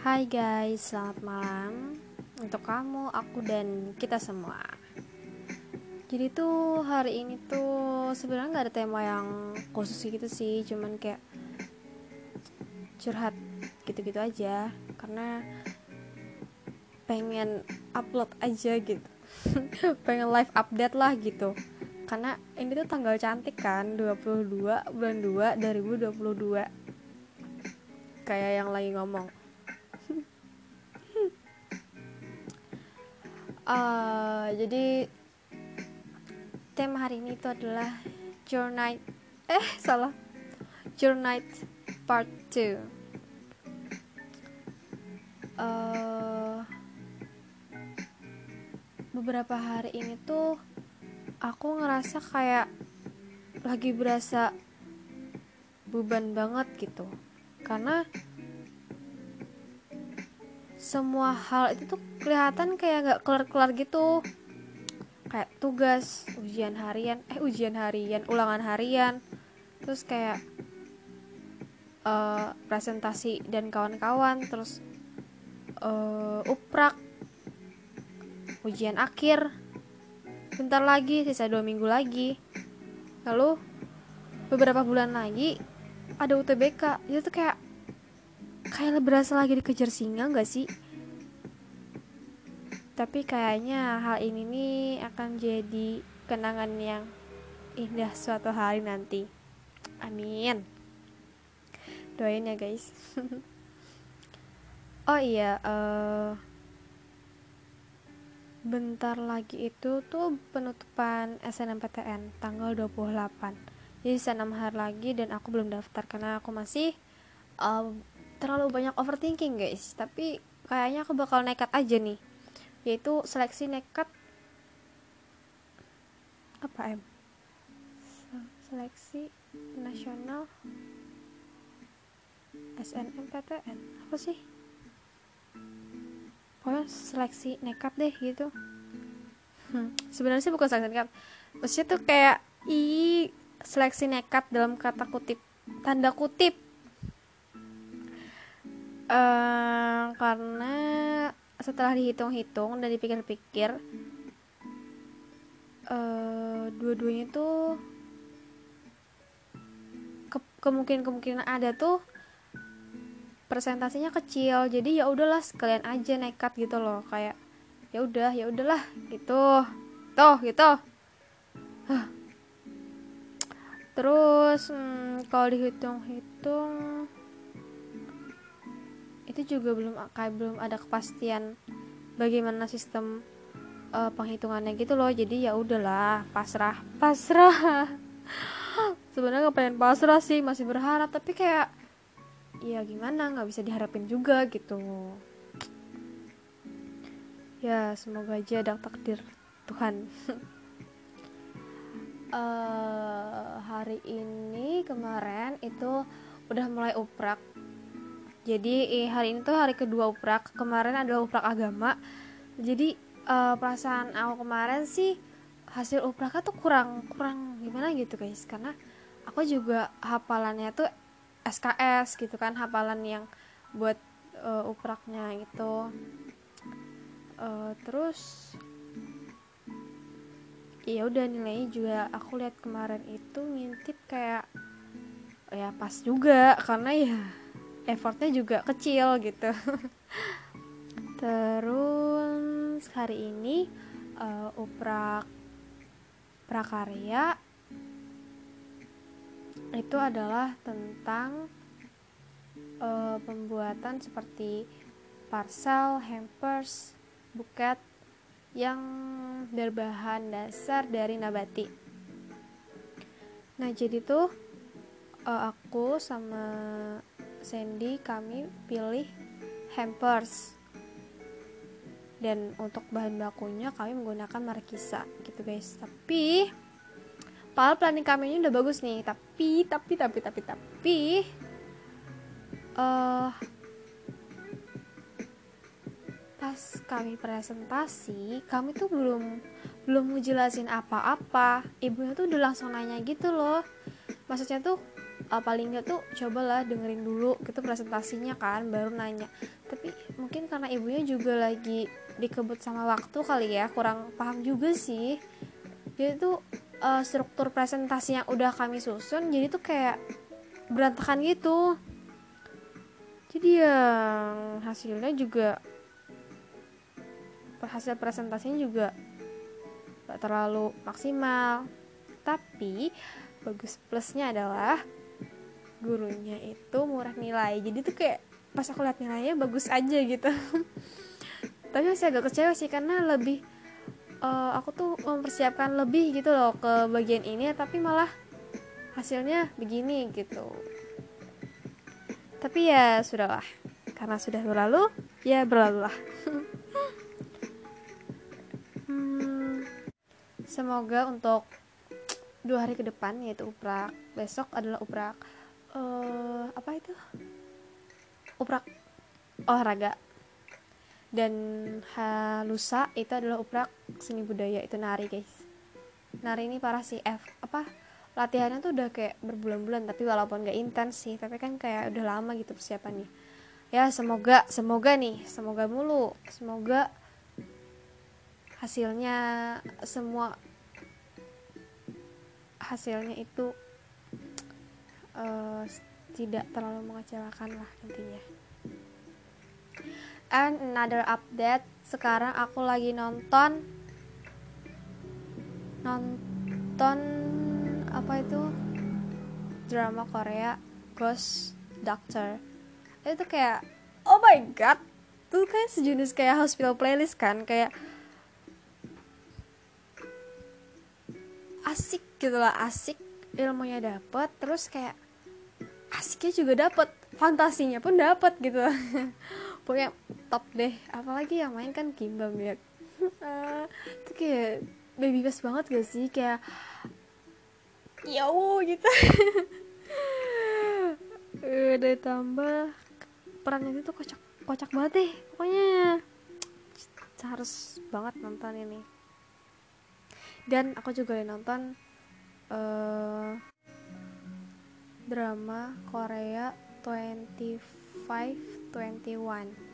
Hai guys, selamat malam untuk kamu, aku dan kita semua. Jadi tuh hari ini tuh sebenarnya nggak ada tema yang khusus gitu sih, cuman kayak curhat gitu-gitu aja karena pengen upload aja gitu. pengen live update lah gitu. Karena ini tuh tanggal cantik kan, 22 bulan 2 2022. Kayak yang lagi ngomong Uh, jadi tema hari ini itu adalah Journey eh salah. Journey Part 2 uh, beberapa hari ini tuh aku ngerasa kayak lagi berasa beban banget gitu. Karena semua hal itu tuh kelihatan kayak gak kelar-kelar gitu. Kayak tugas ujian harian eh ujian harian ulangan harian. Terus kayak uh, presentasi dan kawan-kawan terus uh, uprak ujian akhir. Bentar lagi sisa dua minggu lagi. Lalu beberapa bulan lagi ada UTBK itu tuh kayak kayak berasa lagi dikejar singa gak sih? Tapi kayaknya hal ini nih akan jadi kenangan yang indah suatu hari nanti. Amin. Doain ya guys. Oh iya uh, bentar lagi itu tuh penutupan SNMPTN tanggal 28 jadi sisa 6 hari lagi dan aku belum daftar karena aku masih uh, terlalu banyak overthinking guys. Tapi kayaknya aku bakal nekat aja nih. Yaitu seleksi nekat apa em? Seleksi nasional SNMPTN apa sih? Pokoknya seleksi nekat deh gitu. Hmm, sebenarnya sih bukan seleksi nekat. Maksudnya tuh kayak i seleksi nekat dalam kata kutip tanda kutip uh, karena setelah dihitung-hitung dan dipikir-pikir uh, dua-duanya tuh ke kemungkinan-kemungkinan ada tuh presentasinya kecil. Jadi ya udahlah sekalian aja nekat gitu loh. Kayak ya udah ya udahlah gitu. Tuh gitu. Huh. terus hmm, kalau dihitung-hitung itu juga belum kayak belum ada kepastian bagaimana sistem uh, penghitungannya gitu loh. Jadi ya udahlah pasrah pasrah. Sebenarnya pengen pasrah sih masih berharap. Tapi kayak ya gimana nggak bisa diharapin juga gitu. Ya semoga aja ada takdir Tuhan. Uh, hari ini kemarin itu udah mulai uprak jadi eh, hari ini tuh hari kedua uprak. Kemarin adalah uprak agama. Jadi uh, perasaan aku kemarin sih hasil upraknya tuh kurang kurang gimana gitu guys. Karena aku juga hafalannya tuh SKS gitu kan hafalan yang buat uh, upraknya itu uh, terus ya udah nilainya juga aku lihat kemarin itu ngintip kayak ya pas juga. Karena ya effortnya juga kecil gitu terus hari ini uh, uprak prakarya itu adalah tentang uh, pembuatan seperti parcel, hampers, buket yang berbahan dasar dari nabati. Nah, jadi tuh uh, aku sama Sandy kami pilih hampers. Dan untuk bahan bakunya kami menggunakan markisa gitu guys. Tapi padahal planning kami ini udah bagus nih. Tapi tapi tapi tapi tapi uh, pas kami presentasi kami tuh belum belum mau jelasin apa-apa. Ibunya tuh udah langsung nanya gitu loh. Maksudnya tuh uh, paling nggak tuh cobalah dengerin dulu gitu presentasinya kan baru nanya. Tapi mungkin karena ibunya juga lagi dikebut sama waktu kali ya kurang paham juga sih. Jadi tuh uh, struktur presentasi yang udah kami susun jadi tuh kayak berantakan gitu. Jadi yang hasilnya juga hasil presentasinya juga gak terlalu maksimal. Tapi bagus plusnya adalah gurunya itu murah nilai. Jadi tuh kayak pas aku lihat nilainya bagus aja gitu. Tapi masih agak kecewa sih karena lebih uh, aku tuh mempersiapkan lebih gitu loh ke bagian ini tapi malah hasilnya begini gitu. Tapi ya sudahlah karena sudah berlalu ya berlalu lah hmm, semoga untuk dua hari ke depan yaitu uprak besok adalah uprak uh, apa itu? Uprak. Olahraga. Dan halusa itu adalah uprak seni budaya itu nari guys. Nari ini parah sih F apa latihannya tuh udah kayak berbulan-bulan tapi walaupun gak intens sih tapi kan kayak udah lama gitu persiapannya. Ya semoga semoga nih semoga mulu semoga hasilnya semua hasilnya itu uh, tidak terlalu mengecewakan lah intinya. And another update sekarang aku lagi nonton nonton apa itu? Drama Korea Ghost Doctor. Itu kayak oh my god tuh kan sejenis kayak hospital playlist kan kayak asik gitu lah asik ilmunya dapet terus kayak asiknya juga dapet fantasinya pun dapet gitu. Pokoknya top deh. Apalagi yang main kan Kimbam ya. Itu kayak baby best banget gak sih? Kayak yo gitu. Udah tambah. Perannya itu kocak kocak banget deh. Pokoknya harus banget nonton ini. Dan aku juga nonton uh, drama Korea 2521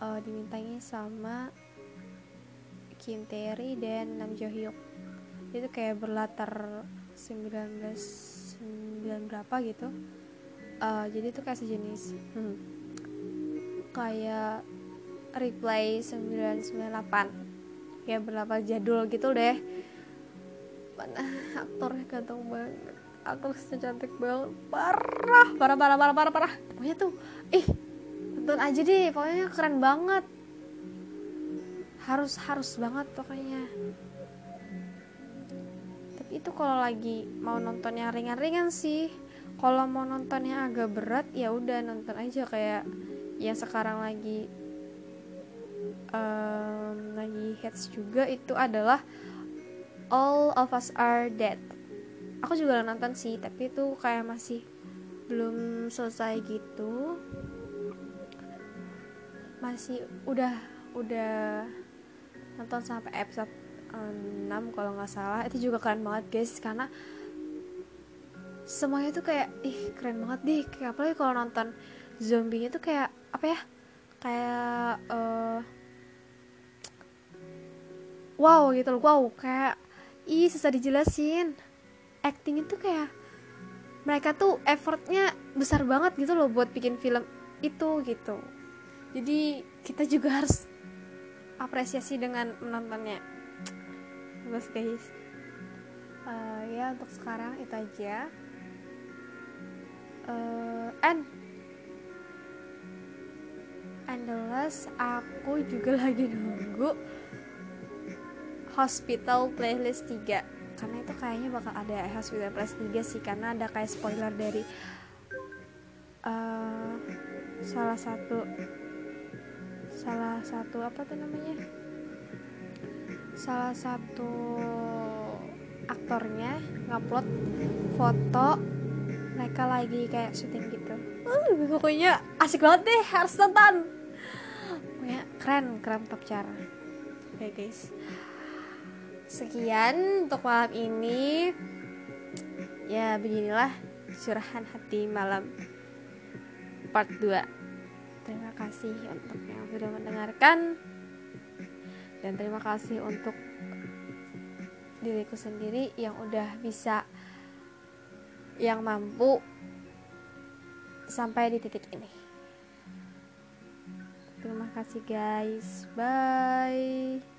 uh, dimintangi sama Kim Tae dan Nam Jo Hyuk itu kayak berlatar 19 9 berapa gitu. Uh, jadi itu kayak sejenis hmm, kayak replay 998 ya berapa jadul gitu deh mana aktornya ganteng banget. Aktrisnya cantik banget. Parah parah parah parah parah parah. Pokoknya tuh ih tonton aja deh. Pokoknya keren banget. Harus harus banget pokoknya. Tapi itu kalau lagi mau nonton yang ringan-ringan sih. Kalau mau nonton yang agak berat ya udah nonton aja. Kayak yang sekarang lagi um, lagi hits juga itu adalah All of Us Are Dead. Aku juga nonton sih tapi itu kayak masih belum selesai gitu. Masih udah udah nonton sampai episode 6 kalau nggak salah. Itu juga keren banget guys karena semuanya tuh kayak ih keren banget deh. Kayak apalagi kalau nonton zombinya tuh kayak apa ya kayak uh, wow gitu loh wow. Kayak ih susah dijelasin. Acting itu kayak mereka tuh effortnya besar banget gitu loh buat bikin film itu gitu. Jadi kita juga harus apresiasi dengan menontonnya. Bagus guys uh, ya untuk sekarang itu aja. Uh, and and the last aku juga lagi nunggu Hospital Playlist 3 karena itu kayaknya bakal ada Hospital Playlist 3 sih karena ada kayak spoiler dari uh, salah satu salah satu apa tuh namanya? Salah satu aktornya ngupload foto mereka lagi kayak syuting gitu. Uh, pokoknya asik banget deh harus nonton. Pokoknya keren keren top cara. Oke okay, guys sekian untuk malam ini. Ya beginilah curahan hati malam part 2 terima kasih untuk yang sudah mendengarkan. Dan terima kasih untuk diriku sendiri yang udah bisa yang mampu sampai di titik ini. Terima kasih guys. Bye